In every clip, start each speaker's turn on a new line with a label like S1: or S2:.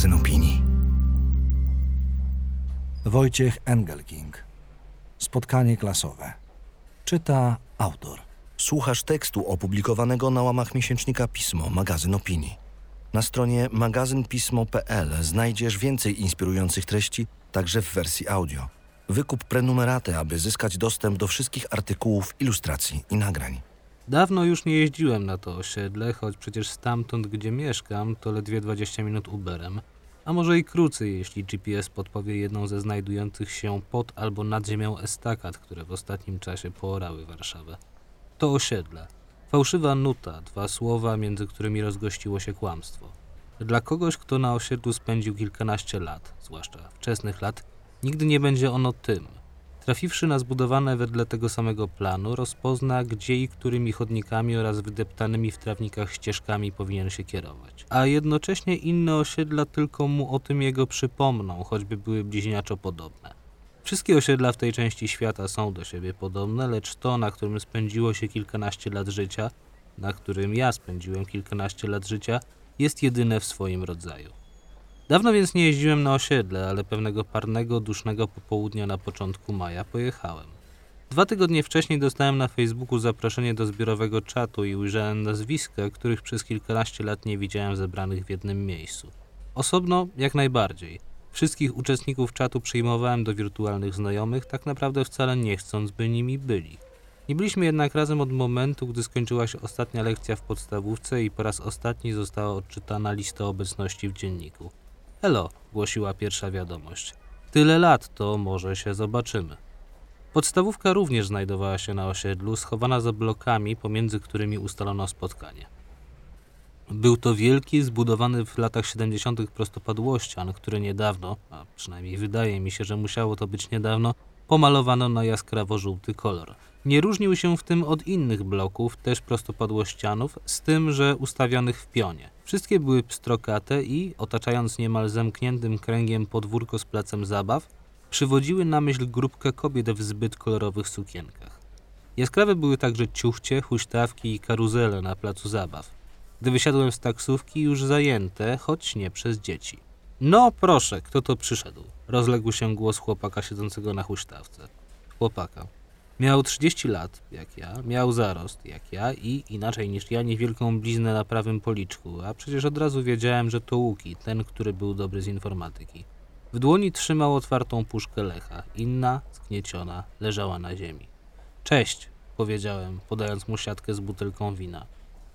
S1: magazyn opinii. Wojciech Engelking. Spotkanie klasowe. Czyta autor. Słuchasz tekstu opublikowanego na łamach miesięcznika Pismo, magazyn opinii. Na stronie magazynpismo.pl znajdziesz więcej inspirujących treści, także w wersji audio. Wykup prenumeraty, aby zyskać dostęp do wszystkich artykułów, ilustracji i nagrań.
S2: Dawno już nie jeździłem na to osiedle, choć przecież stamtąd, gdzie mieszkam, to ledwie 20 minut Uberem, a może i krócej, jeśli GPS podpowie jedną ze znajdujących się pod albo nad ziemią estakad, które w ostatnim czasie poorały Warszawę. To osiedle. Fałszywa nuta, dwa słowa, między którymi rozgościło się kłamstwo. Dla kogoś, kto na osiedlu spędził kilkanaście lat, zwłaszcza wczesnych lat, nigdy nie będzie ono tym – Trafiwszy na zbudowane wedle tego samego planu, rozpozna, gdzie i którymi chodnikami oraz wydeptanymi w trawnikach ścieżkami powinien się kierować. A jednocześnie inne osiedla tylko mu o tym jego przypomną, choćby były bliźniaczo podobne. Wszystkie osiedla w tej części świata są do siebie podobne, lecz to, na którym spędziło się kilkanaście lat życia, na którym ja spędziłem kilkanaście lat życia, jest jedyne w swoim rodzaju. Dawno więc nie jeździłem na osiedle, ale pewnego parnego, dusznego popołudnia na początku maja pojechałem. Dwa tygodnie wcześniej dostałem na Facebooku zaproszenie do zbiorowego czatu i ujrzałem nazwiska, których przez kilkanaście lat nie widziałem zebranych w jednym miejscu. Osobno jak najbardziej. Wszystkich uczestników czatu przyjmowałem do wirtualnych znajomych, tak naprawdę wcale nie chcąc, by nimi byli. Nie byliśmy jednak razem od momentu, gdy skończyła się ostatnia lekcja w podstawówce i po raz ostatni została odczytana lista obecności w dzienniku. Elo, głosiła pierwsza wiadomość. Tyle lat, to może się zobaczymy. Podstawówka również znajdowała się na osiedlu, schowana za blokami, pomiędzy którymi ustalono spotkanie. Był to wielki, zbudowany w latach 70. prostopadłościan, który niedawno, a przynajmniej wydaje mi się, że musiało to być niedawno, pomalowano na jaskrawo-żółty kolor. Nie różnił się w tym od innych bloków, też prostopadłościanów, z tym, że ustawionych w pionie. Wszystkie były pstrokate i, otaczając niemal zamkniętym kręgiem podwórko z placem zabaw, przywodziły na myśl grupkę kobiet w zbyt kolorowych sukienkach. Jaskrawe były także ciuchcie, huśtawki i karuzele na placu zabaw. Gdy wysiadłem z taksówki, już zajęte, choć nie przez dzieci. No proszę, kto to przyszedł? Rozległ się głos chłopaka siedzącego na huśtawce. Chłopaka. Miał 30 lat, jak ja, miał zarost, jak ja i, inaczej niż ja, niewielką bliznę na prawym policzku, a przecież od razu wiedziałem, że to Łuki, ten, który był dobry z informatyki. W dłoni trzymał otwartą puszkę Lecha, inna, sknieciona, leżała na ziemi. Cześć, powiedziałem, podając mu siatkę z butelką wina.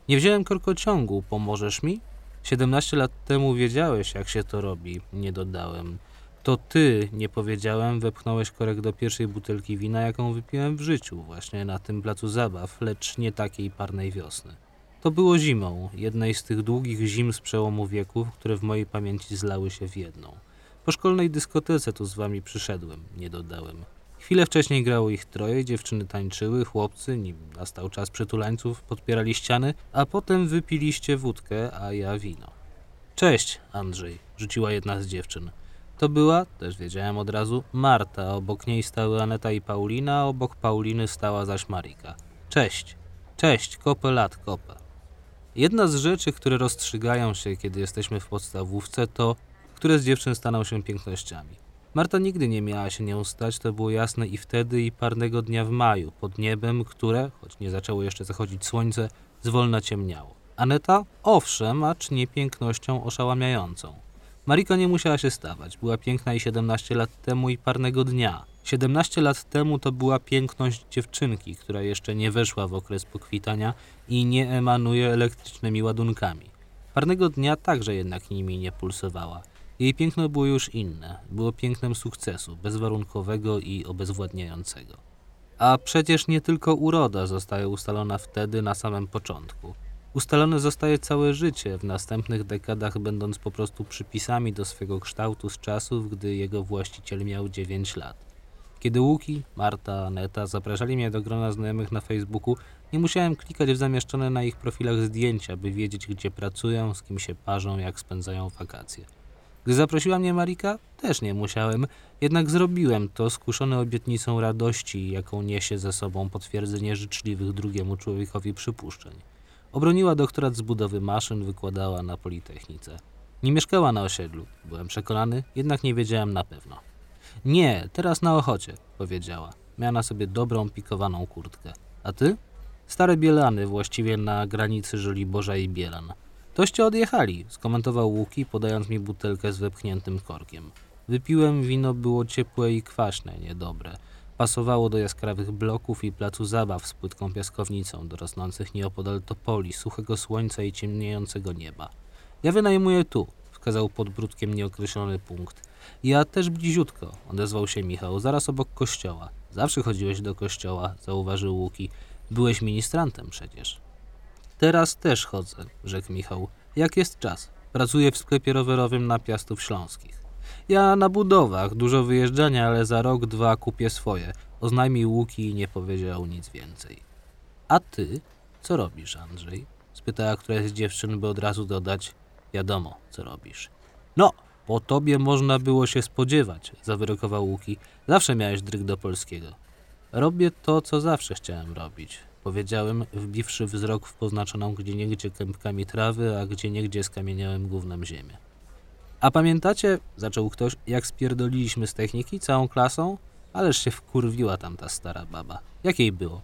S2: Nie wziąłem korkociągu, pomożesz mi? 17 lat temu wiedziałeś, jak się to robi, nie dodałem. To ty, nie powiedziałem, wepchnąłeś korek do pierwszej butelki wina, jaką wypiłem w życiu, właśnie na tym placu zabaw, lecz nie takiej parnej wiosny. To było zimą, jednej z tych długich zim z przełomu wieków, które w mojej pamięci zlały się w jedną. Po szkolnej dyskotece tu z wami przyszedłem, nie dodałem. Chwilę wcześniej grało ich troje, dziewczyny tańczyły, chłopcy, nim nastał czas przytulańców, podpierali ściany, a potem wypiliście wódkę, a ja wino. Cześć, Andrzej, rzuciła jedna z dziewczyn. To była, też wiedziałem od razu, Marta. Obok niej stały Aneta i Paulina, a obok Pauliny stała zaś Marika. Cześć. Cześć, kopę lat, kopę. Jedna z rzeczy, które rozstrzygają się, kiedy jesteśmy w podstawówce, to, które z dziewczyn staną się pięknościami. Marta nigdy nie miała się nią stać, to było jasne i wtedy, i parnego dnia w maju, pod niebem, które, choć nie zaczęło jeszcze zachodzić słońce, zwolna ciemniało. Aneta? Owszem, acz nie pięknością oszałamiającą. Marika nie musiała się stawać. Była piękna i 17 lat temu i parnego dnia. 17 lat temu to była piękność dziewczynki, która jeszcze nie weszła w okres pokwitania i nie emanuje elektrycznymi ładunkami. Parnego dnia także jednak nimi nie pulsowała. Jej piękno było już inne. Było pięknem sukcesu, bezwarunkowego i obezwładniającego. A przecież nie tylko uroda zostaje ustalona wtedy na samym początku. Ustalone zostaje całe życie, w następnych dekadach będąc po prostu przypisami do swego kształtu z czasów, gdy jego właściciel miał 9 lat. Kiedy Łuki, Marta, Aneta zapraszali mnie do grona znajomych na Facebooku, nie musiałem klikać w zamieszczone na ich profilach zdjęcia, by wiedzieć, gdzie pracują, z kim się parzą, jak spędzają wakacje. Gdy zaprosiła mnie Marika, też nie musiałem, jednak zrobiłem to skuszony obietnicą radości, jaką niesie ze sobą potwierdzenie życzliwych drugiemu człowiekowi przypuszczeń. Obroniła doktorat z budowy maszyn, wykładała na Politechnice. Nie mieszkała na osiedlu, byłem przekonany, jednak nie wiedziałem na pewno. Nie, teraz na Ochocie, powiedziała. Miała na sobie dobrą, pikowaną kurtkę. A ty? Stare Bielany, właściwie na granicy Żoliborza i Bielan. Toście odjechali, skomentował Łuki, podając mi butelkę z wepchniętym korkiem. Wypiłem, wino było ciepłe i kwaśne, niedobre. Pasowało do jaskrawych bloków i placu zabaw z płytką piaskownicą, do rosnących nieopodal topoli, suchego słońca i ciemniejącego nieba. Ja wynajmuję tu, wskazał podbródkiem nieokreślony punkt. Ja też bliziutko, odezwał się Michał, zaraz obok kościoła. Zawsze chodziłeś do kościoła, zauważył Łuki. Byłeś ministrantem przecież. Teraz też chodzę, rzekł Michał. Jak jest czas? Pracuję w sklepie rowerowym na Piastów Śląskich. Ja na budowach, dużo wyjeżdżania, ale za rok, dwa kupię swoje. Oznajmił Łuki i nie powiedział nic więcej. A ty? Co robisz, Andrzej? Spytała któraś z dziewczyn, by od razu dodać, wiadomo, co robisz. No, po tobie można było się spodziewać, zawyrokował Łuki. Zawsze miałeś dryg do polskiego. Robię to, co zawsze chciałem robić. Powiedziałem, wbiwszy wzrok w poznaczoną gdzieniegdzie kępkami trawy, a gdzieniegdzie skamieniałem gównem ziemię. A pamiętacie, zaczął ktoś, jak spierdoliliśmy z techniki całą klasą? Ależ się wkurwiła tam ta stara baba. Jakiej było?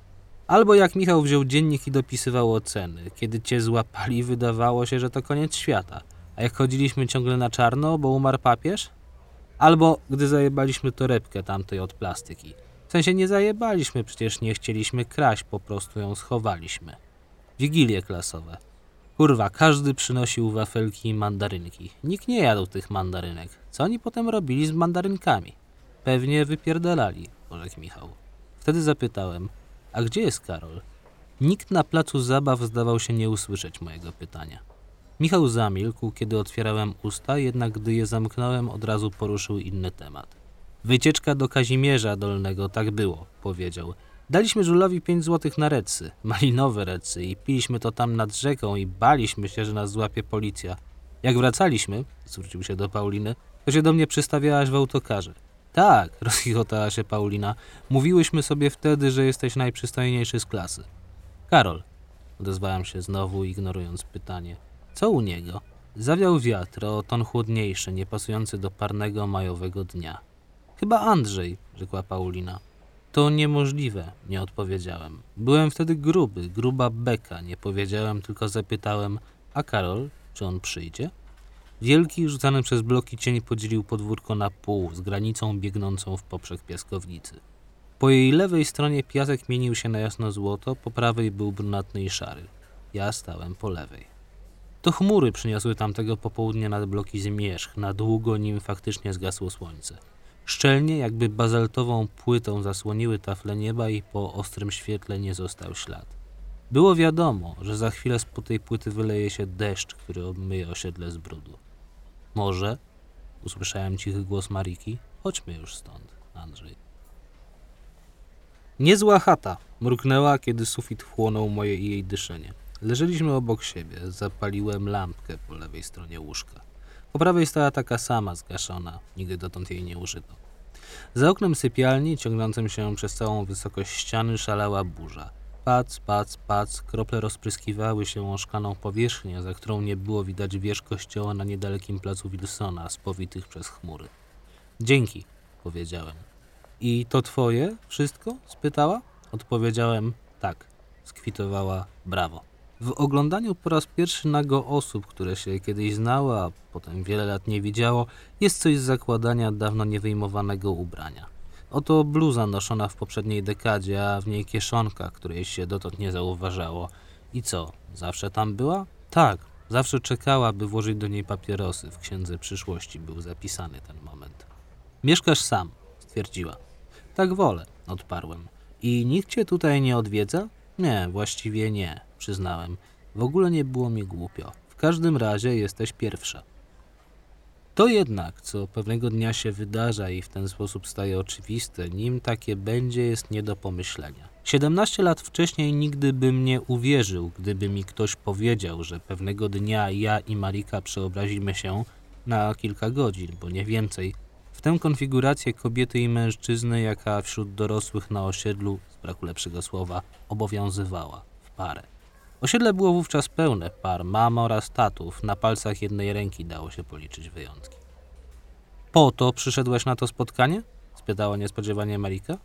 S2: Albo jak Michał wziął dziennik i dopisywał oceny. Kiedy cię złapali, wydawało się, że to koniec świata. A jak chodziliśmy ciągle na czarno, bo umarł papież? Albo gdy zajebaliśmy torebkę tamtej od plastyki. W sensie nie zajebaliśmy, przecież nie chcieliśmy kraść, po prostu ją schowaliśmy. Wigilie klasowe. Kurwa, każdy przynosił wafelki i mandarynki. Nikt nie jadł tych mandarynek. Co oni potem robili z mandarynkami? Pewnie wypierdalali, porzekł Michał. Wtedy zapytałem, a gdzie jest Karol? Nikt na placu zabaw zdawał się nie usłyszeć mojego pytania. Michał zamilkł, kiedy otwierałem usta, jednak gdy je zamknąłem, od razu poruszył inny temat. Wycieczka do Kazimierza Dolnego, tak było, powiedział. Daliśmy żulowi pięć złotych na recy, malinowe recy i piliśmy to tam nad rzeką i baliśmy się, że nas złapie policja. Jak wracaliśmy, zwrócił się do Pauliny, to się do mnie przystawiałaś w autokarze. Tak, rozchichotała się Paulina. Mówiłyśmy sobie wtedy, że jesteś najprzystojniejszy z klasy. Karol, odezwałem się znowu, ignorując pytanie. Co u niego? Zawiał wiatr o ton chłodniejszy, niepasujący do parnego majowego dnia. Chyba Andrzej, rzekła Paulina. To niemożliwe, nie odpowiedziałem. Byłem wtedy gruby, gruba beka, nie powiedziałem, tylko zapytałem, a Karol, czy on przyjdzie? Wielki, rzucany przez bloki cień podzielił podwórko na pół, z granicą biegnącą w poprzek piaskownicy. Po jej lewej stronie piasek mienił się na jasno-złoto, po prawej był brunatny i szary. Ja stałem po lewej. To chmury przyniosły tamtego popołudnia nad bloki zmierzch, na długo nim faktycznie zgasło słońce. Szczelnie, jakby bazaltową płytą zasłoniły tafle nieba i po ostrym świetle nie został ślad. Było wiadomo, że za chwilę spod tej płyty wyleje się deszcz, który obmyje osiedle z brudu. Może, usłyszałem cichy głos Mariki, chodźmy już stąd, Andrzej. Niezła chata, mruknęła, kiedy sufit wchłonął moje i jej dyszenie. Leżeliśmy obok siebie, zapaliłem lampkę po lewej stronie łóżka. Po prawej stała taka sama, zgaszona, nigdy dotąd jej nie użyto. Za oknem sypialni, ciągnącym się przez całą wysokość ściany, szalała burza. Pac, pac, pac, krople rozpryskiwały się o szklaną powierzchnię, za którą nie było widać wież kościoła na niedalekim placu Wilsona, spowitych przez chmury. Dzięki, powiedziałem. I to twoje wszystko? spytała. Odpowiedziałem tak. Skwitowała brawo. W oglądaniu po raz pierwszy nago osób, które się kiedyś znało, a potem wiele lat nie widziało, jest coś z zakładania dawno niewyjmowanego ubrania. Oto bluza noszona w poprzedniej dekadzie, a w niej kieszonka, której się dotąd nie zauważało. I co, zawsze tam była? Tak, zawsze czekała, by włożyć do niej papierosy. W księdze przyszłości był zapisany ten moment. Mieszkasz sam, stwierdziła. Tak wolę, odparłem. I nikt cię tutaj nie odwiedza? Nie, właściwie nie, przyznałem. W ogóle nie było mi głupio. W każdym razie jesteś pierwsza. To jednak, co pewnego dnia się wydarza i w ten sposób staje oczywiste, nim takie będzie, jest nie do pomyślenia. 17 lat wcześniej nigdy bym nie uwierzył, gdyby mi ktoś powiedział, że pewnego dnia ja i Marika przeobrazimy się na kilka godzin, bo nie więcej, w tę konfigurację kobiety i mężczyzny, jaka wśród dorosłych na osiedlu, braku lepszego słowa, obowiązywała w parę. Osiedle było wówczas pełne par, mam oraz tatów. Na palcach jednej ręki dało się policzyć wyjątki. Po to przyszedłeś na to spotkanie? spytała niespodziewanie Marika.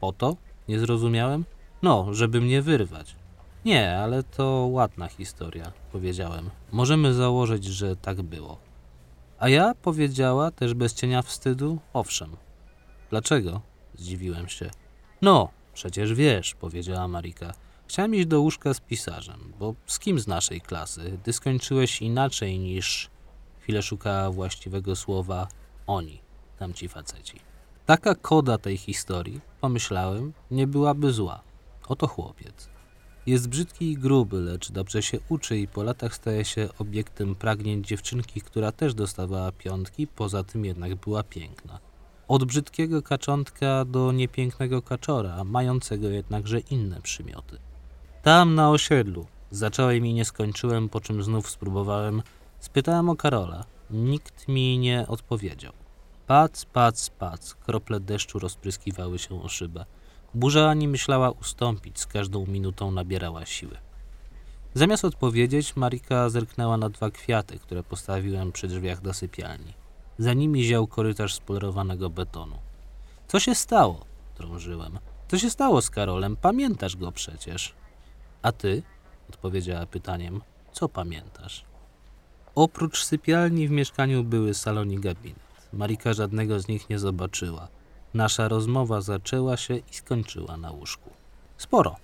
S2: Po to? Nie zrozumiałem. No, żeby mnie wyrwać. Nie, ale to ładna historia, powiedziałem. Możemy założyć, że tak było. A ja powiedziała, też bez cienia wstydu, owszem. Dlaczego? Zdziwiłem się. No, przecież wiesz, powiedziała Marika. Chciałem iść do łóżka z pisarzem, bo z kim z naszej klasy? Ty skończyłeś inaczej niż... Chwilę szukała właściwego słowa oni, tamci faceci. Taka koda tej historii, pomyślałem, nie byłaby zła. Oto chłopiec. Jest brzydki i gruby, lecz dobrze się uczy i po latach staje się obiektem pragnień dziewczynki, która też dostawała piątki, poza tym jednak była piękna. Od brzydkiego kaczątka do niepięknego kaczora, mającego jednakże inne przymioty. Tam na osiedlu. Zacząłem i nie skończyłem, po czym znów spróbowałem. Spytałem o Karola. Nikt mi nie odpowiedział. Pac, pac, pac. Krople deszczu rozpryskiwały się o szybę. Burza ani myślała ustąpić, z każdą minutą nabierała siły. Zamiast odpowiedzieć, Marika zerknęła na dwa kwiaty, które postawiłem przy drzwiach do sypialni. Za nimi ział korytarz z polerowanego betonu. Co się stało? drążyłem. Co się stało z Karolem? Pamiętasz go przecież. A ty? odpowiedziała pytaniem. Co pamiętasz? Oprócz sypialni w mieszkaniu były salon i gabinet. Marika żadnego z nich nie zobaczyła. Nasza rozmowa zaczęła się i skończyła na łóżku. Sporo.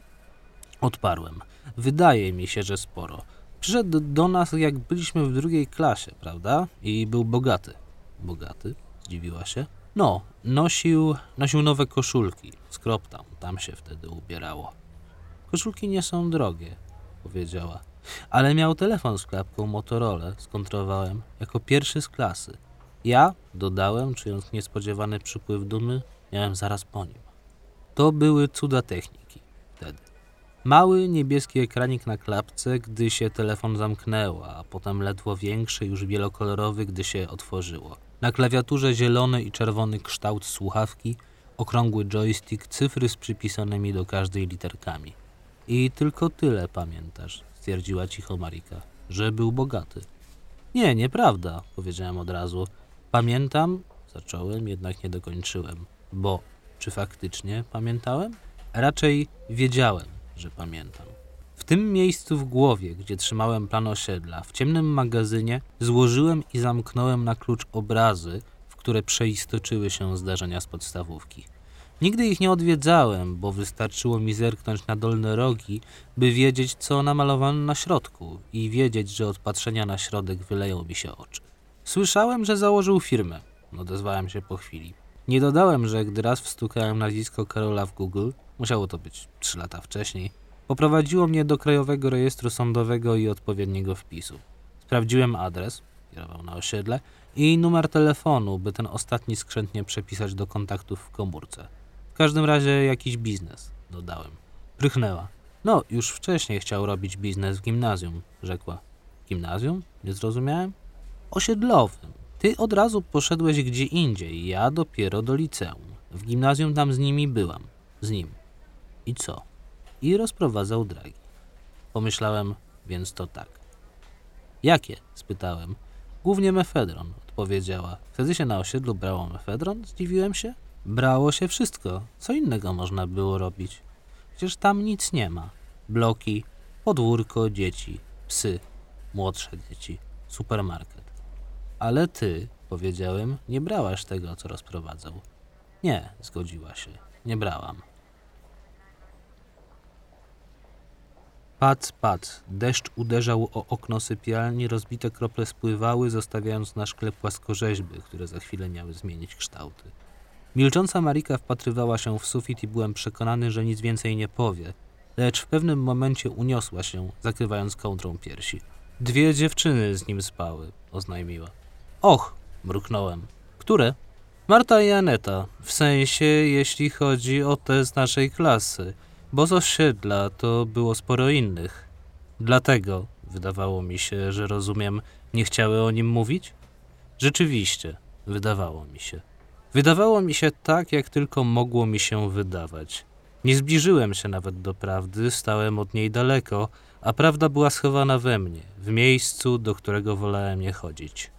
S2: Odparłem. Wydaje mi się, że sporo. Przyszedł do nas, jak byliśmy w drugiej klasie, prawda? I był bogaty. Bogaty? Zdziwiła się. No, nosił, nosił nowe koszulki. Skroptam, tam się wtedy ubierało. Koszulki nie są drogie, powiedziała. Ale miał telefon z klapką Motorola, skontrolowałem, jako pierwszy z klasy. Ja, dodałem, czując niespodziewany przypływ dumy, miałem zaraz po nim. To były cuda techniki. Mały niebieski ekranik na klapce, gdy się telefon zamknęło, a potem ledwo większy, już wielokolorowy, gdy się otworzyło. Na klawiaturze zielony i czerwony kształt słuchawki, okrągły joystick, cyfry z przypisanymi do każdej literkami. I tylko tyle pamiętasz, stwierdziła cicho Marika, że był bogaty. Nie, nieprawda, powiedziałem od razu. Pamiętam, zacząłem, jednak nie dokończyłem, bo czy faktycznie pamiętałem? Raczej wiedziałem, że pamiętam. W tym miejscu w głowie, gdzie trzymałem plan osiedla, w ciemnym magazynie, złożyłem i zamknąłem na klucz obrazy, w które przeistoczyły się zdarzenia z podstawówki. Nigdy ich nie odwiedzałem, bo wystarczyło mi zerknąć na dolne rogi, by wiedzieć, co namalowano na środku i wiedzieć, że od patrzenia na środek wyleją mi się oczy. Słyszałem, że założył firmę. Odezwałem się po chwili. Nie dodałem, że gdy raz wstukałem nazwisko Karola w Google, musiało to być trzy lata wcześniej, poprowadziło mnie do Krajowego Rejestru Sądowego i odpowiedniego wpisu. Sprawdziłem adres, kierował na osiedle, i numer telefonu, by ten ostatni skrzętnie przepisać do kontaktów w komórce. W każdym razie jakiś biznes, dodałem. Prychnęła. No, już wcześniej chciał robić biznes w gimnazjum, rzekła. Gimnazjum? Nie zrozumiałem? osiedlowym. Ty od razu poszedłeś gdzie indziej, ja dopiero do liceum. W gimnazjum tam z nimi byłam. Z nim. I co? I rozprowadzał dragi. Pomyślałem, więc to tak. Jakie? spytałem. Głównie mefedron, odpowiedziała. Wtedy się na osiedlu brało mefedron? Zdziwiłem się. Brało się wszystko. Co innego można było robić? Przecież tam nic nie ma. Bloki, podwórko, dzieci, psy, młodsze dzieci, supermarket. Ale ty, powiedziałem, nie brałaś tego, co rozprowadzał. Nie, zgodziła się. Nie brałam. Pac, pac. Deszcz uderzał o okno sypialni, rozbite krople spływały, zostawiając na szkle płaskorzeźby, które za chwilę miały zmienić kształty. Milcząca Marika wpatrywała się w sufit i byłem przekonany, że nic więcej nie powie, lecz w pewnym momencie uniosła się, zakrywając kołdrą piersi. Dwie dziewczyny z nim spały, oznajmiła. Och, mruknąłem. Które? Marta i Aneta, w sensie jeśli chodzi o te z naszej klasy, bo z osiedla to było sporo innych. Dlatego, wydawało mi się, że rozumiem, nie chciały o nim mówić? Rzeczywiście, wydawało mi się. Wydawało mi się tak, jak tylko mogło mi się wydawać. Nie zbliżyłem się nawet do prawdy, stałem od niej daleko, a prawda była schowana we mnie, w miejscu, do którego wolałem nie chodzić.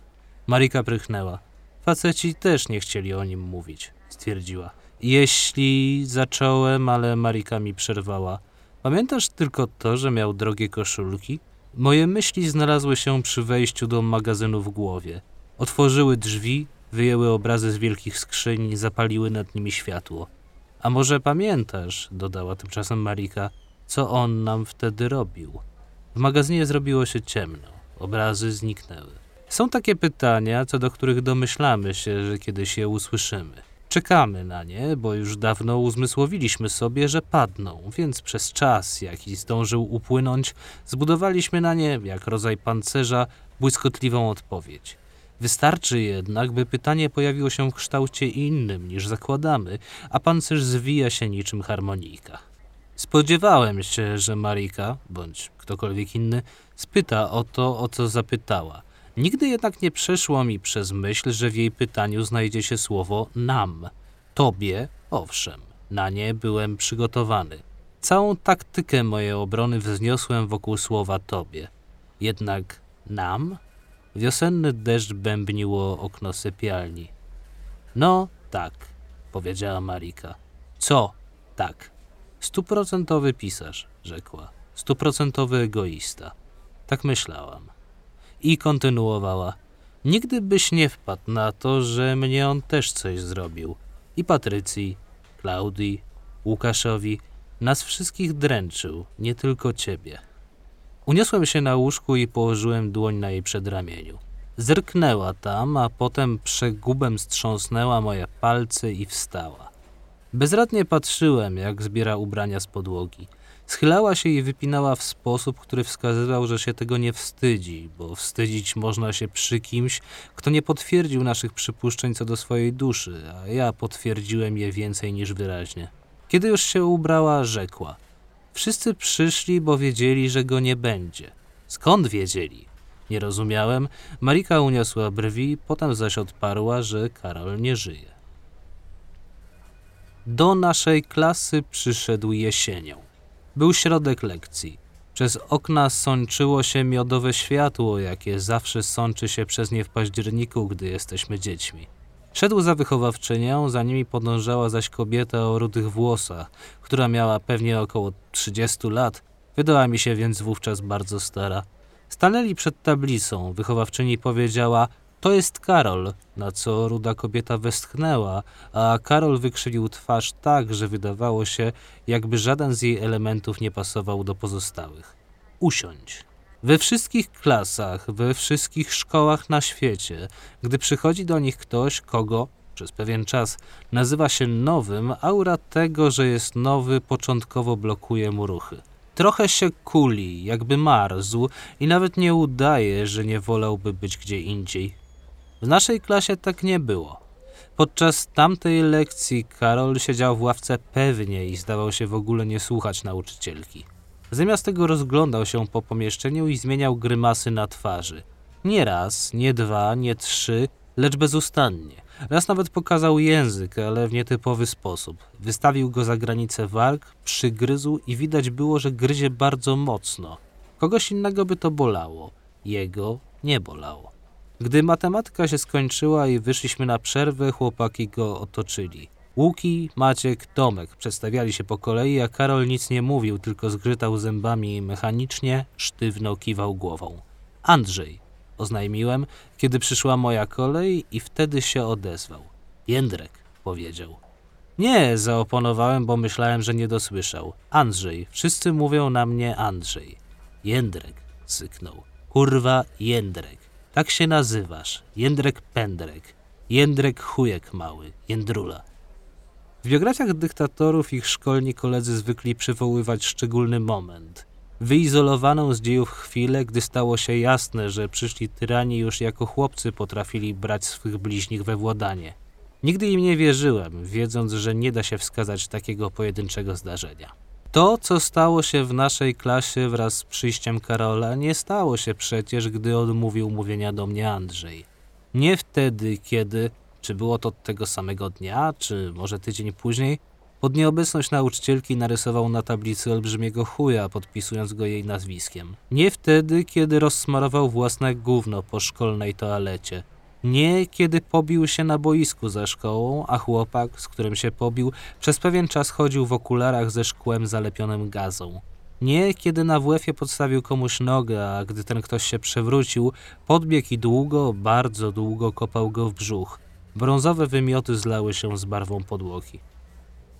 S2: Marika prychnęła. Faceci też nie chcieli o nim mówić, stwierdziła. Jeśli zacząłem, ale Marika mi przerwała. Pamiętasz tylko to, że miał drogie koszulki? Moje myśli znalazły się przy wejściu do magazynu w głowie. Otworzyły drzwi, wyjęły obrazy z wielkich skrzyń, zapaliły nad nimi światło. A może pamiętasz, dodała tymczasem Marika, co on nam wtedy robił? W magazynie zrobiło się ciemno, obrazy zniknęły. Są takie pytania, co do których domyślamy się, że kiedyś je usłyszymy. Czekamy na nie, bo już dawno uzmysłowiliśmy sobie, że padną, więc przez czas, jaki zdążył upłynąć, zbudowaliśmy na nie, jak rodzaj pancerza, błyskotliwą odpowiedź. Wystarczy jednak, by pytanie pojawiło się w kształcie innym niż zakładamy, a pancerz zwija się niczym harmonijka. Spodziewałem się, że Marika, bądź ktokolwiek inny, spyta o to, o co zapytała – Nigdy jednak nie przeszło mi przez myśl, że w jej pytaniu znajdzie się słowo nam. Tobie, owszem, na nie byłem przygotowany. Całą taktykę mojej obrony wzniosłem wokół słowa tobie. Jednak nam? Wiosenny deszcz bębniło okno sypialni. No, tak, powiedziała Marika. Co tak? Stuprocentowy pisarz, rzekła. Stuprocentowy egoista. Tak myślałam i kontynuowała. Nigdy byś nie wpadł na to, że mnie on też coś zrobił. I Patrycji, Klaudii, Łukaszowi, nas wszystkich dręczył, nie tylko ciebie. Uniosłem się na łóżku i położyłem dłoń na jej przedramieniu. Zerknęła tam, a potem przegubem strząsnęła moje palce i wstała. Bezradnie patrzyłem, jak zbiera ubrania z podłogi. Schylała się i wypinała w sposób, który wskazywał, że się tego nie wstydzi, bo wstydzić można się przy kimś, kto nie potwierdził naszych przypuszczeń co do swojej duszy, a ja potwierdziłem je więcej niż wyraźnie. Kiedy już się ubrała, rzekła: Wszyscy przyszli, bo wiedzieli, że go nie będzie. Skąd wiedzieli? Nie rozumiałem. Marika uniosła brwi, potem zaś odparła, że Karol nie żyje. Do naszej klasy przyszedł jesienią. Był środek lekcji. Przez okna sączyło się miodowe światło, jakie zawsze sączy się przez nie w październiku, gdy jesteśmy dziećmi. Szedł za wychowawczynią, za nimi podążała zaś kobieta o rudych włosach, która miała pewnie około 30 lat. Wydała mi się więc wówczas bardzo stara. Stanęli przed tablicą. Wychowawczyni powiedziała – to jest Karol, na co ruda kobieta westchnęła, a Karol wykrzywił twarz tak, że wydawało się, jakby żaden z jej elementów nie pasował do pozostałych. Usiądź. We wszystkich klasach, we wszystkich szkołach na świecie, gdy przychodzi do nich ktoś, kogo przez pewien czas nazywa się nowym, aura tego, że jest nowy, początkowo blokuje mu ruchy. Trochę się kuli, jakby marzł i nawet nie udaje, że nie wolałby być gdzie indziej. W naszej klasie tak nie było. Podczas tamtej lekcji Karol siedział w ławce pewnie i zdawał się w ogóle nie słuchać nauczycielki. Zamiast tego rozglądał się po pomieszczeniu i zmieniał grymasy na twarzy. Nie raz, nie dwa, nie trzy, lecz bezustannie. Raz nawet pokazał język, ale w nietypowy sposób. Wystawił go za granicę warg, przygryzł i widać było, że gryzie bardzo mocno. Kogoś innego by to bolało. Jego nie bolało. Gdy matematyka się skończyła i wyszliśmy na przerwę, chłopaki go otoczyli. Łuki, Maciek, Tomek przedstawiali się po kolei, a Karol nic nie mówił, tylko zgrzytał zębami i mechanicznie, sztywno kiwał głową. Andrzej, oznajmiłem, kiedy przyszła moja kolej i wtedy się odezwał. Jędrek, powiedział. Nie, zaoponowałem, bo myślałem, że nie dosłyszał. Andrzej, wszyscy mówią na mnie Andrzej. Jędrek, syknął. Kurwa, Jędrek. Tak się nazywasz. Jędrek Pędrek. Jędrek Chujek Mały. Jędrula. W biografiach dyktatorów ich szkolni koledzy zwykli przywoływać szczególny moment. Wyizolowaną z dziejów chwilę, gdy stało się jasne, że przyszli tyrani już jako chłopcy potrafili brać swych bliźnich we władanie. Nigdy im nie wierzyłem, wiedząc, że nie da się wskazać takiego pojedynczego zdarzenia. To, co stało się w naszej klasie wraz z przyjściem Karola, nie stało się przecież, gdy odmówił mówienia do mnie Andrzej. Nie wtedy, kiedy, czy było to tego samego dnia, czy może tydzień później, Pod nieobecność nauczycielki narysował na tablicy olbrzymiego chuja, podpisując go jej nazwiskiem. Nie wtedy, kiedy rozsmarował własne gówno po szkolnej toalecie. Nie kiedy pobił się na boisku za szkołą, a chłopak, z którym się pobił, przez pewien czas chodził w okularach ze szkłem zalepionym gazą. Nie kiedy na WF-ie podstawił komuś nogę, a gdy ten ktoś się przewrócił, podbiegł i długo, bardzo długo kopał go w brzuch. Brązowe wymioty zlały się z barwą podłogi.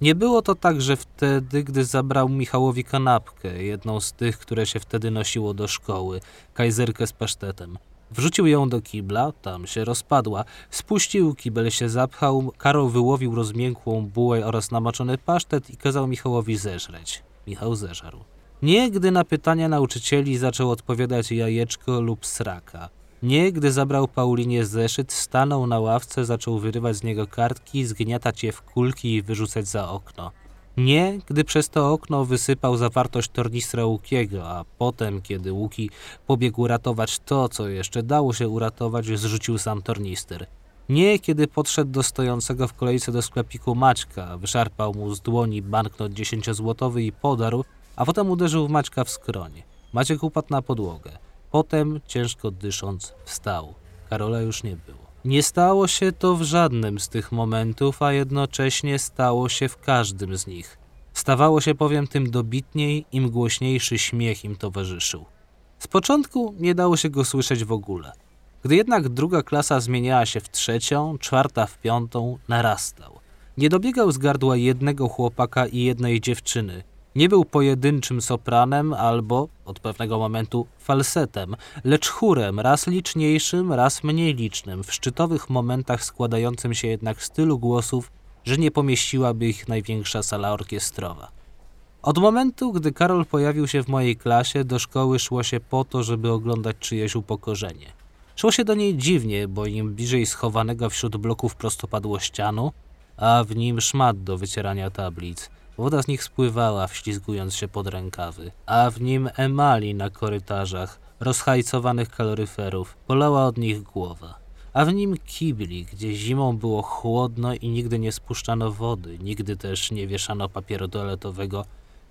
S2: Nie było to także wtedy, gdy zabrał Michałowi kanapkę, jedną z tych, które się wtedy nosiło do szkoły, kajzerkę z pasztetem. Wrzucił ją do kibla, tam się rozpadła. Spuścił, kibel się zapchał, Karol wyłowił rozmiękłą bułę oraz namaczony pasztet i kazał Michałowi zeżreć. Michał zeżarł. Nie gdy na pytania nauczycieli zaczął odpowiadać jajeczko lub sraka. Nie gdy zabrał Paulinie zeszyt, stanął na ławce, zaczął wyrywać z niego kartki, zgniatać je w kulki i wyrzucać za okno. Nie, gdy przez to okno wysypał zawartość tornistra Łukiego, a potem, kiedy Łuki pobiegł ratować to, co jeszcze dało się uratować, zrzucił sam tornister. Nie, kiedy podszedł do stojącego w kolejce do sklepiku Maćka, wyszarpał mu z dłoni banknot dziesięciozłotowy i podarł, a potem uderzył w Maćka w skroń. Maciek upadł na podłogę. Potem, ciężko dysząc, wstał. Karola już nie było. Nie stało się to w żadnym z tych momentów, a jednocześnie stało się w każdym z nich. Stawało się powiem tym dobitniej, im głośniejszy śmiech im towarzyszył. Z początku nie dało się go słyszeć w ogóle. Gdy jednak druga klasa zmieniała się w trzecią, czwarta w piątą, narastał. Nie dobiegał z gardła jednego chłopaka i jednej dziewczyny, nie był pojedynczym sopranem albo, od pewnego momentu, falsetem, lecz chórem, raz liczniejszym, raz mniej licznym, w szczytowych momentach składającym się jednak z tylu głosów, że nie pomieściłaby ich największa sala orkiestrowa. Od momentu, gdy Karol pojawił się w mojej klasie, do szkoły szło się po to, żeby oglądać czyjeś upokorzenie. Szło się do niej dziwnie, bo im bliżej schowanego wśród bloków prostopadłościanu, a w nim szmat do wycierania tablic – Woda z nich spływała, wślizgując się pod rękawy, a w nim emali na korytarzach, rozhajcowanych kaloryferów, polała od nich głowa. A w nim kibli, gdzie zimą było chłodno i nigdy nie spuszczano wody, nigdy też nie wieszano papieru toaletowego,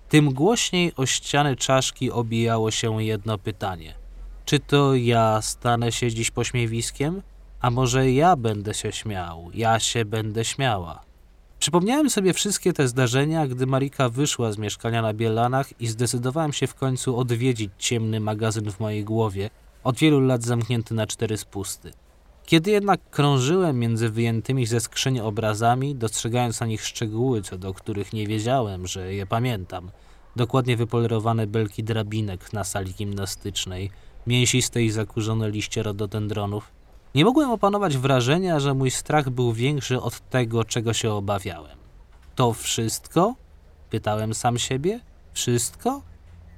S2: tym głośniej o ściany czaszki obijało się jedno pytanie. Czy to ja stanę się dziś pośmiewiskiem? A może ja będę się śmiał, ja się będę śmiała? Przypomniałem sobie wszystkie te zdarzenia, gdy Marika wyszła z mieszkania na Bielanach i zdecydowałem się w końcu odwiedzić ciemny magazyn w mojej głowie, od wielu lat zamknięty na cztery spusty. Kiedy jednak krążyłem między wyjętymi ze skrzyni obrazami, dostrzegając na nich szczegóły, co do których nie wiedziałem, że je pamiętam, dokładnie wypolerowane belki drabinek na sali gimnastycznej, mięsiste i zakurzone liście rododendronów, nie mogłem opanować wrażenia, że mój strach był większy od tego, czego się obawiałem. To wszystko? Pytałem sam siebie. Wszystko?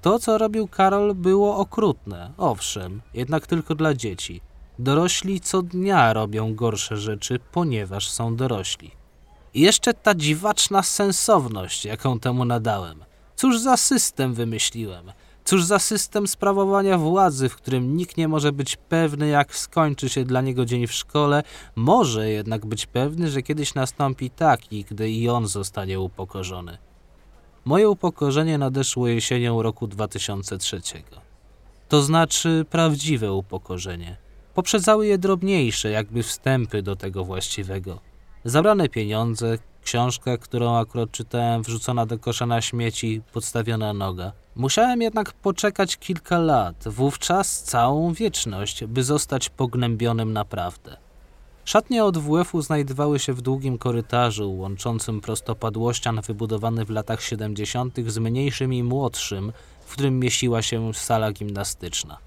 S2: To, co robił Karol, było okrutne, owszem, jednak tylko dla dzieci. Dorośli co dnia robią gorsze rzeczy, ponieważ są dorośli. I jeszcze ta dziwaczna sensowność, jaką temu nadałem. Cóż za system wymyśliłem? Cóż za system sprawowania władzy, w którym nikt nie może być pewny, jak skończy się dla niego dzień w szkole, może jednak być pewny, że kiedyś nastąpi taki, gdy i on zostanie upokorzony. Moje upokorzenie nadeszło jesienią roku 2003. To znaczy prawdziwe upokorzenie. Poprzedzały je drobniejsze, jakby wstępy do tego właściwego. Zabrane pieniądze, książka, którą akurat czytałem, wrzucona do kosza na śmieci, podstawiona noga – Musiałem jednak poczekać kilka lat, wówczas całą wieczność, by zostać pognębionym naprawdę. Szatnie od WF-u znajdowały się w długim korytarzu łączącym prostopadłościan wybudowany w latach 70. z mniejszym i młodszym, w którym mieściła się sala gimnastyczna.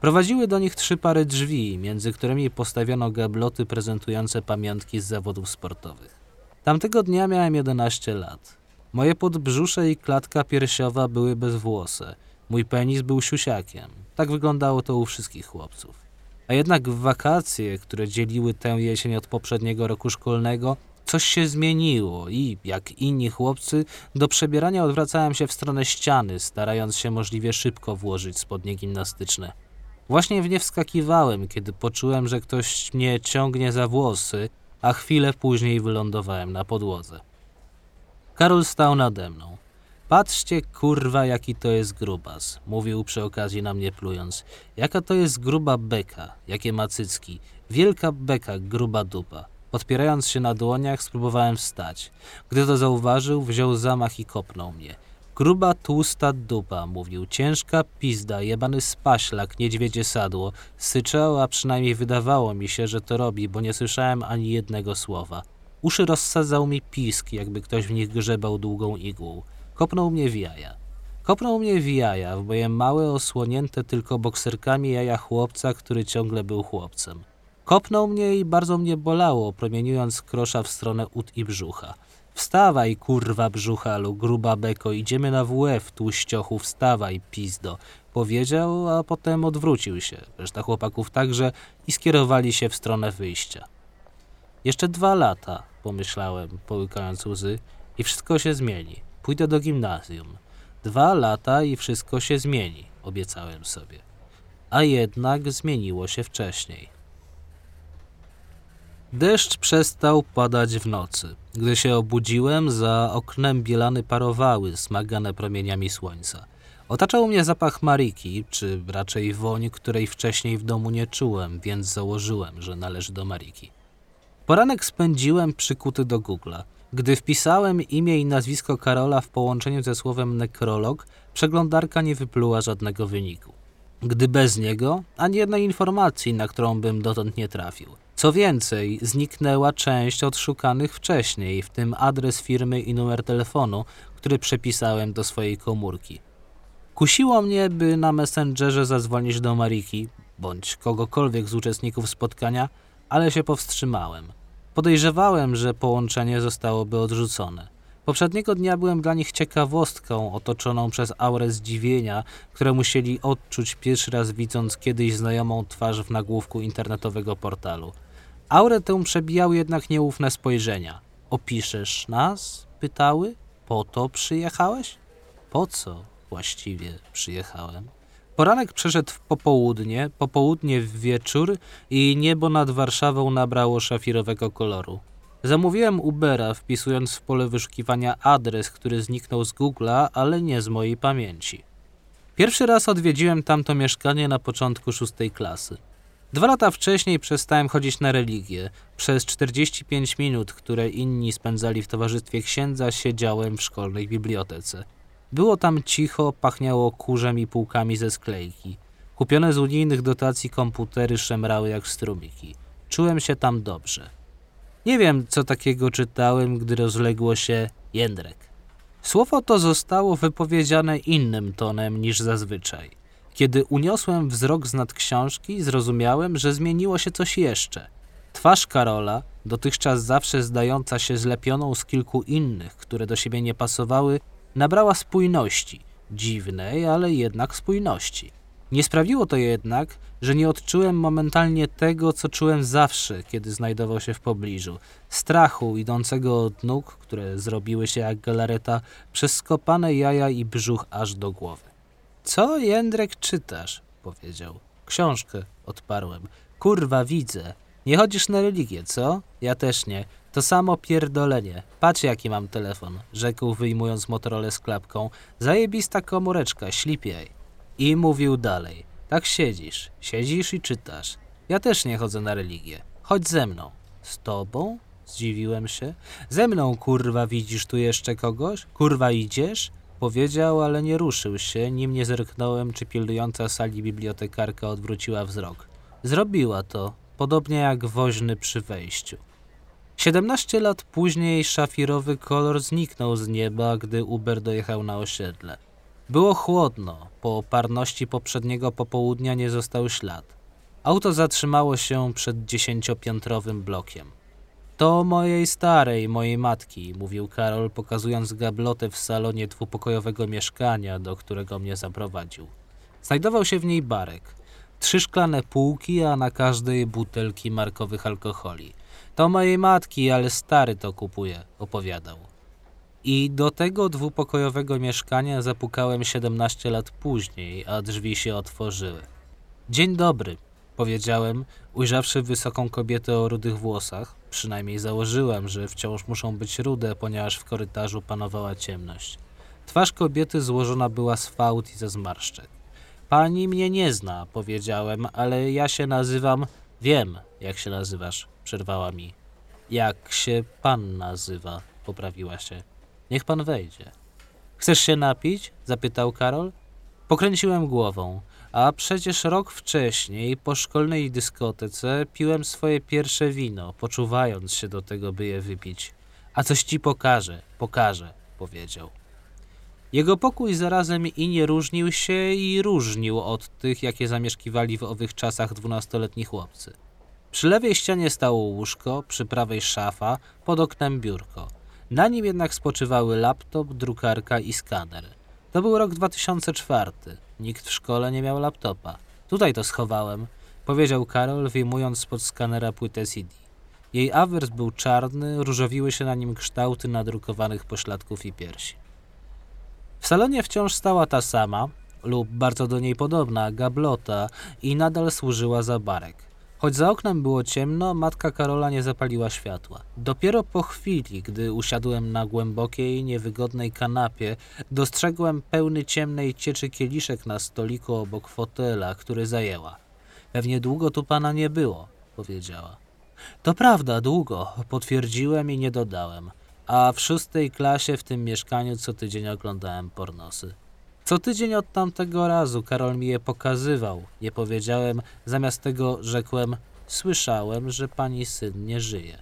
S2: Prowadziły do nich trzy pary drzwi, między którymi postawiono gabloty prezentujące pamiątki z zawodów sportowych. Tamtego dnia miałem 11 lat. Moje podbrzusze i klatka piersiowa były bezwłose. Mój penis był siusiakiem. Tak wyglądało to u wszystkich chłopców. A jednak w wakacje, które dzieliły tę jesień od poprzedniego roku szkolnego, coś się zmieniło i, jak inni chłopcy, do przebierania odwracałem się w stronę ściany, starając się możliwie szybko włożyć spodnie gimnastyczne. Właśnie w nie wskakiwałem, kiedy poczułem, że ktoś mnie ciągnie za włosy, a chwilę później wylądowałem na podłodze. Karol stał nade mną. Patrzcie, kurwa, jaki to jest grubas, mówił przy okazji na mnie plując. Jaka to jest gruba beka, jakie ma cycki. Wielka beka, gruba dupa. Podpierając się na dłoniach, spróbowałem wstać. Gdy to zauważył, wziął zamach i kopnął mnie. Gruba, tłusta dupa, mówił. Ciężka pizda, jebany spaślak, niedźwiedzie sadło. Syczał, a przynajmniej wydawało mi się, że to robi, bo nie słyszałem ani jednego słowa. Uszy rozsadzał mi pisk, jakby ktoś w nich grzebał długą igłą. Kopnął mnie w jaja. Kopnął mnie w jaja, w moje małe, osłonięte tylko bokserkami jaja chłopca, który ciągle był chłopcem. Kopnął mnie i bardzo mnie bolało, promieniując krosza w stronę ud i brzucha. Wstawaj, kurwa brzuchalu, gruba beko, idziemy na WF, tłuściochu, wstawaj, pizdo. Powiedział, a potem odwrócił się, reszta chłopaków także i skierowali się w stronę wyjścia. Jeszcze dwa lata, pomyślałem, połykając łzy, i wszystko się zmieni. Pójdę do gimnazjum. Dwa lata i wszystko się zmieni, obiecałem sobie. A jednak zmieniło się wcześniej. Deszcz przestał padać w nocy. Gdy się obudziłem, za oknem bielany parowały, smagane promieniami słońca. Otaczał mnie zapach mariki, czy raczej woń, której wcześniej w domu nie czułem, więc założyłem, że należy do mariki. Poranek spędziłem przykuty do Google'a. Gdy wpisałem imię i nazwisko Karola w połączeniu ze słowem nekrolog, przeglądarka nie wypluła żadnego wyniku. Gdy bez niego, ani jednej informacji, na którą bym dotąd nie trafił. Co więcej, zniknęła część odszukanych wcześniej, w tym adres firmy i numer telefonu, który przepisałem do swojej komórki. Kusiło mnie, by na Messengerze zadzwonić do Mariki, bądź kogokolwiek z uczestników spotkania, ale się powstrzymałem. Podejrzewałem, że połączenie zostałoby odrzucone. Poprzedniego dnia byłem dla nich ciekawostką otoczoną przez aurę zdziwienia, które musieli odczuć pierwszy raz widząc kiedyś znajomą twarz w nagłówku internetowego portalu. Aurę tę przebijały jednak nieufne spojrzenia. Opiszesz nas? pytały. Po to przyjechałeś? Po co właściwie przyjechałem? Poranek przeszedł w popołudnie, popołudnie w wieczór i niebo nad Warszawą nabrało szafirowego koloru. Zamówiłem Ubera, wpisując w pole wyszukiwania adres, który zniknął z Google'a, ale nie z mojej pamięci. Pierwszy raz odwiedziłem tamto mieszkanie na początku szóstej klasy. Dwa lata wcześniej przestałem chodzić na religię. Przez 45 minut, które inni spędzali w towarzystwie księdza, siedziałem w szkolnej bibliotece. Było tam cicho, pachniało kurzem i półkami ze sklejki. Kupione z unijnych dotacji komputery szemrały jak strumiki. Czułem się tam dobrze. Nie wiem, co takiego czytałem, gdy rozległo się Jędrek. Słowo to zostało wypowiedziane innym tonem niż zazwyczaj. Kiedy uniosłem wzrok z nad książki, zrozumiałem, że zmieniło się coś jeszcze. Twarz Karola, dotychczas zawsze zdająca się zlepioną z kilku innych, które do siebie nie pasowały, nabrała spójności, dziwnej, ale jednak spójności. Nie sprawiło to jednak, że nie odczułem momentalnie tego, co czułem zawsze, kiedy znajdował się w pobliżu. Strachu idącego od nóg, które zrobiły się jak galareta, przez skopane jaja i brzuch aż do głowy. Co, Jędrek, czytasz? powiedział. Książkę, odparłem. Kurwa, widzę. Nie chodzisz na religię, co? Ja też nie. To samo pierdolenie. Patrz jaki mam telefon, rzekł wyjmując Motorola z klapką. Zajebista komóreczka, ślipiej. I mówił dalej. Tak siedzisz, siedzisz i czytasz. Ja też nie chodzę na religię. Chodź ze mną. Z tobą? Zdziwiłem się. Ze mną, kurwa, widzisz tu jeszcze kogoś? Kurwa, idziesz? Powiedział, ale nie ruszył się, nim nie zerknąłem, czy pilnująca sali bibliotekarka odwróciła wzrok. Zrobiła to, podobnie jak woźny przy wejściu. Siedemnaście lat później szafirowy kolor zniknął z nieba, gdy Uber dojechał na osiedle. Było chłodno, po parności poprzedniego popołudnia nie został ślad. Auto zatrzymało się przed dziesięciopiętrowym blokiem. To mojej starej, mojej matki, mówił Karol, pokazując gablotę w salonie dwupokojowego mieszkania, do którego mnie zaprowadził. Znajdował się w niej barek. Trzy szklane półki, a na każdej butelki markowych alkoholi. To mojej matki, ale stary to kupuje, opowiadał. I do tego dwupokojowego mieszkania zapukałem 17 lat później, a drzwi się otworzyły. Dzień dobry, powiedziałem, ujrzawszy wysoką kobietę o rudych włosach. Przynajmniej założyłem, że wciąż muszą być rude, ponieważ w korytarzu panowała ciemność. Twarz kobiety złożona była z fałd i ze zmarszczek. Pani mnie nie zna, powiedziałem, ale ja się nazywam. Wiem, jak się nazywasz, przerwała mi. Jak się pan nazywa? poprawiła się. Niech pan wejdzie. Chcesz się napić? zapytał Karol. Pokręciłem głową. A przecież rok wcześniej, po szkolnej dyskotece, piłem swoje pierwsze wino, poczuwając się do tego, by je wypić. A coś ci pokażę, pokażę, powiedział. Jego pokój zarazem i nie różnił się i różnił od tych, jakie zamieszkiwali w owych czasach dwunastoletni chłopcy. Przy lewej ścianie stało łóżko, przy prawej szafa, pod oknem biurko. Na nim jednak spoczywały laptop, drukarka i skaner. To był rok 2004. Nikt w szkole nie miał laptopa. Tutaj to schowałem, powiedział Karol, wyjmując spod skanera płytę CD. Jej awers był czarny, różowiły się na nim kształty nadrukowanych pośladków i piersi. W salonie wciąż stała ta sama, lub bardzo do niej podobna, gablota i nadal służyła za barek. Choć za oknem było ciemno, matka Karola nie zapaliła światła. Dopiero po chwili, gdy usiadłem na głębokiej, niewygodnej kanapie, dostrzegłem pełny ciemnej cieczy kieliszek na stoliku obok fotela, który zajęła. Pewnie długo tu pana nie było, powiedziała. To prawda, długo, potwierdziłem i nie dodałem. A w szóstej klasie w tym mieszkaniu co tydzień oglądałem pornosy. Co tydzień od tamtego razu Karol mi je pokazywał. Nie powiedziałem, zamiast tego rzekłem, słyszałem, że pani syn nie żyje.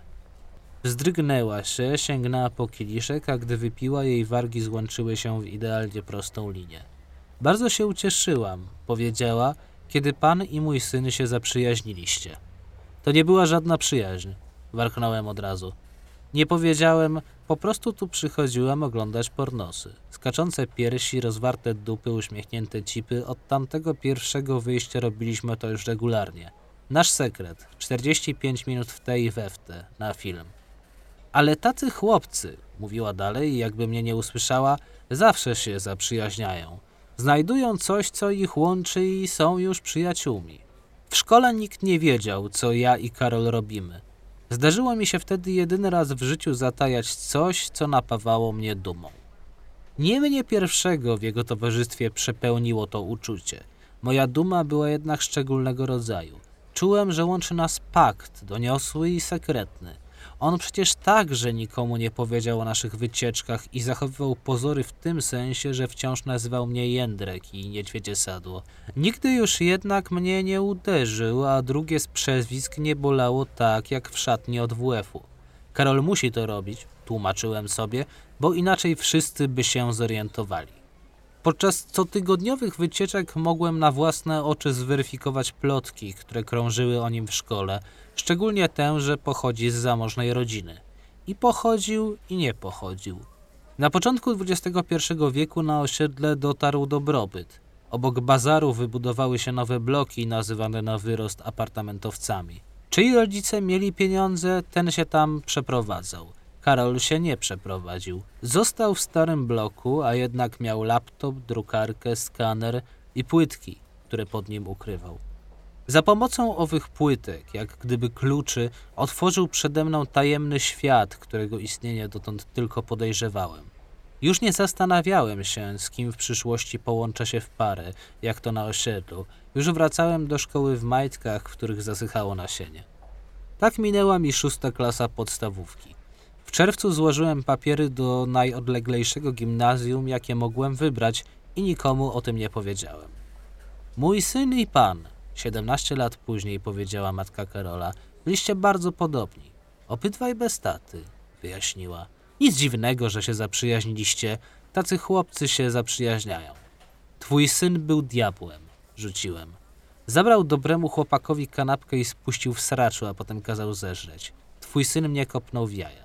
S2: Wzdrygnęła się, sięgnęła po kieliszek, a gdy wypiła, jej wargi złączyły się w idealnie prostą linię. Bardzo się ucieszyłam, powiedziała, kiedy pan i mój syn się zaprzyjaźniliście. To nie była żadna przyjaźń, warknąłem od razu. Nie powiedziałem, po prostu tu przychodziłem oglądać pornosy. Skaczące piersi, rozwarte dupy, uśmiechnięte cipy. Od tamtego pierwszego wyjścia robiliśmy to już regularnie. Nasz sekret. 45 minut w te i we w te, na film. Ale tacy chłopcy, mówiła dalej, jakby mnie nie usłyszała, zawsze się zaprzyjaźniają. Znajdują coś, co ich łączy i są już przyjaciółmi. W szkole nikt nie wiedział, co ja i Karol robimy. Zdarzyło mi się wtedy jedyny raz w życiu zatajać coś, co napawało mnie dumą. Nie mnie pierwszego w jego towarzystwie przepełniło to uczucie. Moja duma była jednak szczególnego rodzaju. Czułem, że łączy nas pakt, doniosły i sekretny. On przecież także nikomu nie powiedział o naszych wycieczkach i zachowywał pozory w tym sensie, że wciąż nazywał mnie Jędrek i niedźwiedzie sadło. Nigdy już jednak mnie nie uderzył, a drugie z przezwisk nie bolało tak jak w szatni od WF-u. Karol musi to robić, tłumaczyłem sobie, bo inaczej wszyscy by się zorientowali. Podczas cotygodniowych wycieczek mogłem na własne oczy zweryfikować plotki, które krążyły o nim w szkole, szczególnie tę, że pochodzi z zamożnej rodziny. I pochodził, i nie pochodził. Na początku XXI wieku na osiedle dotarł dobrobyt. Obok bazaru wybudowały się nowe bloki nazywane na wyrost apartamentowcami. Czyj rodzice mieli pieniądze, ten się tam przeprowadzał. Karol się nie przeprowadził. Został w starym bloku, a jednak miał laptop, drukarkę, skaner i płytki, które pod nim ukrywał. Za pomocą owych płytek, jak gdyby kluczy, otworzył przede mną tajemny świat, którego istnienie dotąd tylko podejrzewałem. Już nie zastanawiałem się, z kim w przyszłości połączę się w parę, jak to na osiedlu. Już wracałem do szkoły w majtkach, w których zasychało nasienie. Tak minęła mi szósta klasa podstawówki. W czerwcu złożyłem papiery do najodleglejszego gimnazjum, jakie mogłem wybrać i nikomu o tym nie powiedziałem. Mój syn i pan, 17 lat później powiedziała matka Karola, byliście bardzo podobni. Obydwaj bez taty, wyjaśniła. Nic dziwnego, że się zaprzyjaźniliście, tacy chłopcy się zaprzyjaźniają. Twój syn był diabłem, rzuciłem. Zabrał dobremu chłopakowi kanapkę i spuścił w sraczu, a potem kazał zeżreć. Twój syn mnie kopnął w jaja.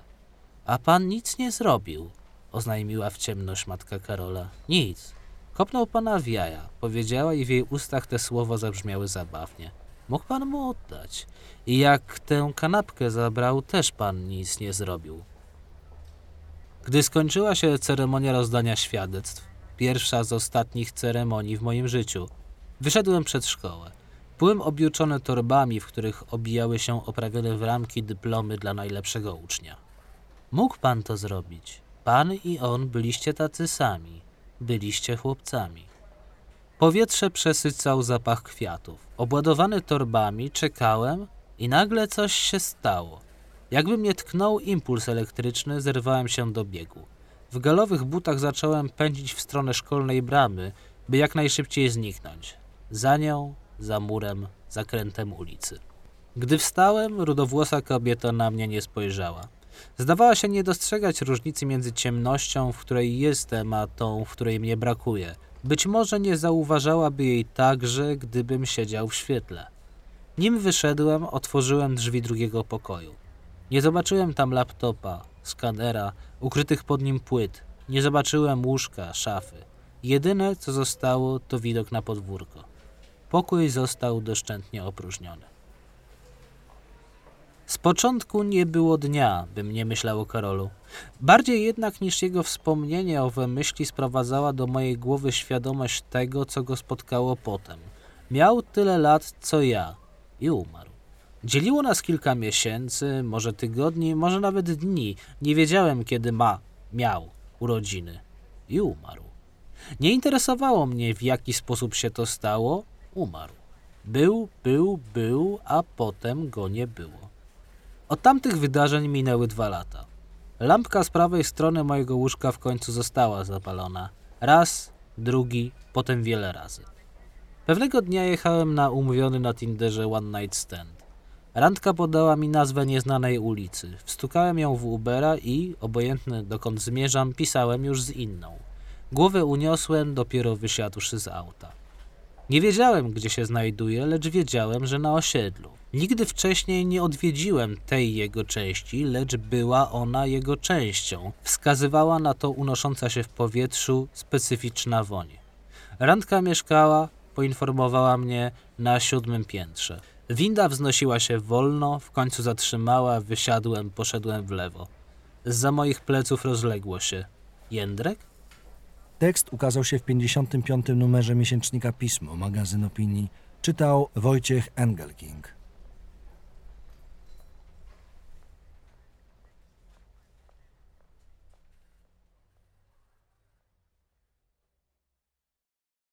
S2: A pan nic nie zrobił, oznajmiła w ciemność matka Karola. Nic. Kopnął pana w jaja, powiedziała i w jej ustach te słowa zabrzmiały zabawnie. Mógł pan mu oddać. I jak tę kanapkę zabrał, też pan nic nie zrobił. Gdy skończyła się ceremonia rozdania świadectw, pierwsza z ostatnich ceremonii w moim życiu, wyszedłem przed szkołę. Byłem objuczony torbami, w których obijały się oprawione w ramki dyplomy dla najlepszego ucznia. Mógł pan to zrobić. Pan i on byliście tacy sami. Byliście chłopcami. Powietrze przesycał zapach kwiatów. Obładowany torbami czekałem i nagle coś się stało. Jakby mnie tknął impuls elektryczny, zerwałem się do biegu. W galowych butach zacząłem pędzić w stronę szkolnej bramy, by jak najszybciej zniknąć. Za nią, za murem, zakrętem ulicy. Gdy wstałem, rudowłosa kobieta na mnie nie spojrzała. Zdawała się nie dostrzegać różnicy między ciemnością, w której jestem, a tą, w której mnie brakuje. Być może nie zauważałaby jej także, gdybym siedział w świetle. Nim wyszedłem, otworzyłem drzwi drugiego pokoju. Nie zobaczyłem tam laptopa, skanera, ukrytych pod nim płyt. Nie zobaczyłem łóżka, szafy. Jedyne, co zostało, to widok na podwórko. Pokój został doszczętnie opróżniony. Z początku nie było dnia, bym nie myślał o Karolu. Bardziej jednak niż jego wspomnienie owe myśli sprowadzała do mojej głowy świadomość tego, co go spotkało potem. Miał tyle lat, co ja i umarł. Dzieliło nas kilka miesięcy, może tygodni, może nawet dni. Nie wiedziałem, kiedy ma, miał urodziny i umarł. Nie interesowało mnie, w jaki sposób się to stało, umarł. Był, był, był, a potem go nie było. Od tamtych wydarzeń minęły dwa lata. Lampka z prawej strony mojego łóżka w końcu została zapalona. Raz, drugi, potem wiele razy. Pewnego dnia jechałem na umówiony na Tinderze One Night Stand. Randka podała mi nazwę nieznanej ulicy. Wstukałem ją w Ubera i, obojętny dokąd zmierzam, pisałem już z inną. Głowę uniosłem, dopiero wysiadłszy z auta. Nie wiedziałem, gdzie się znajduje, lecz wiedziałem, że na osiedlu. Nigdy wcześniej nie odwiedziłem tej jego części, lecz była ona jego częścią. Wskazywała na to unosząca się w powietrzu specyficzna woń. Randka mieszkała, poinformowała mnie, na siódmym piętrze. Winda wznosiła się wolno, w końcu zatrzymała, wysiadłem, poszedłem w lewo. Za moich pleców rozległo się. Jędrek?
S1: Tekst ukazał się w 55. numerze miesięcznika Pismo, magazyn opinii. Czytał Wojciech Engelking.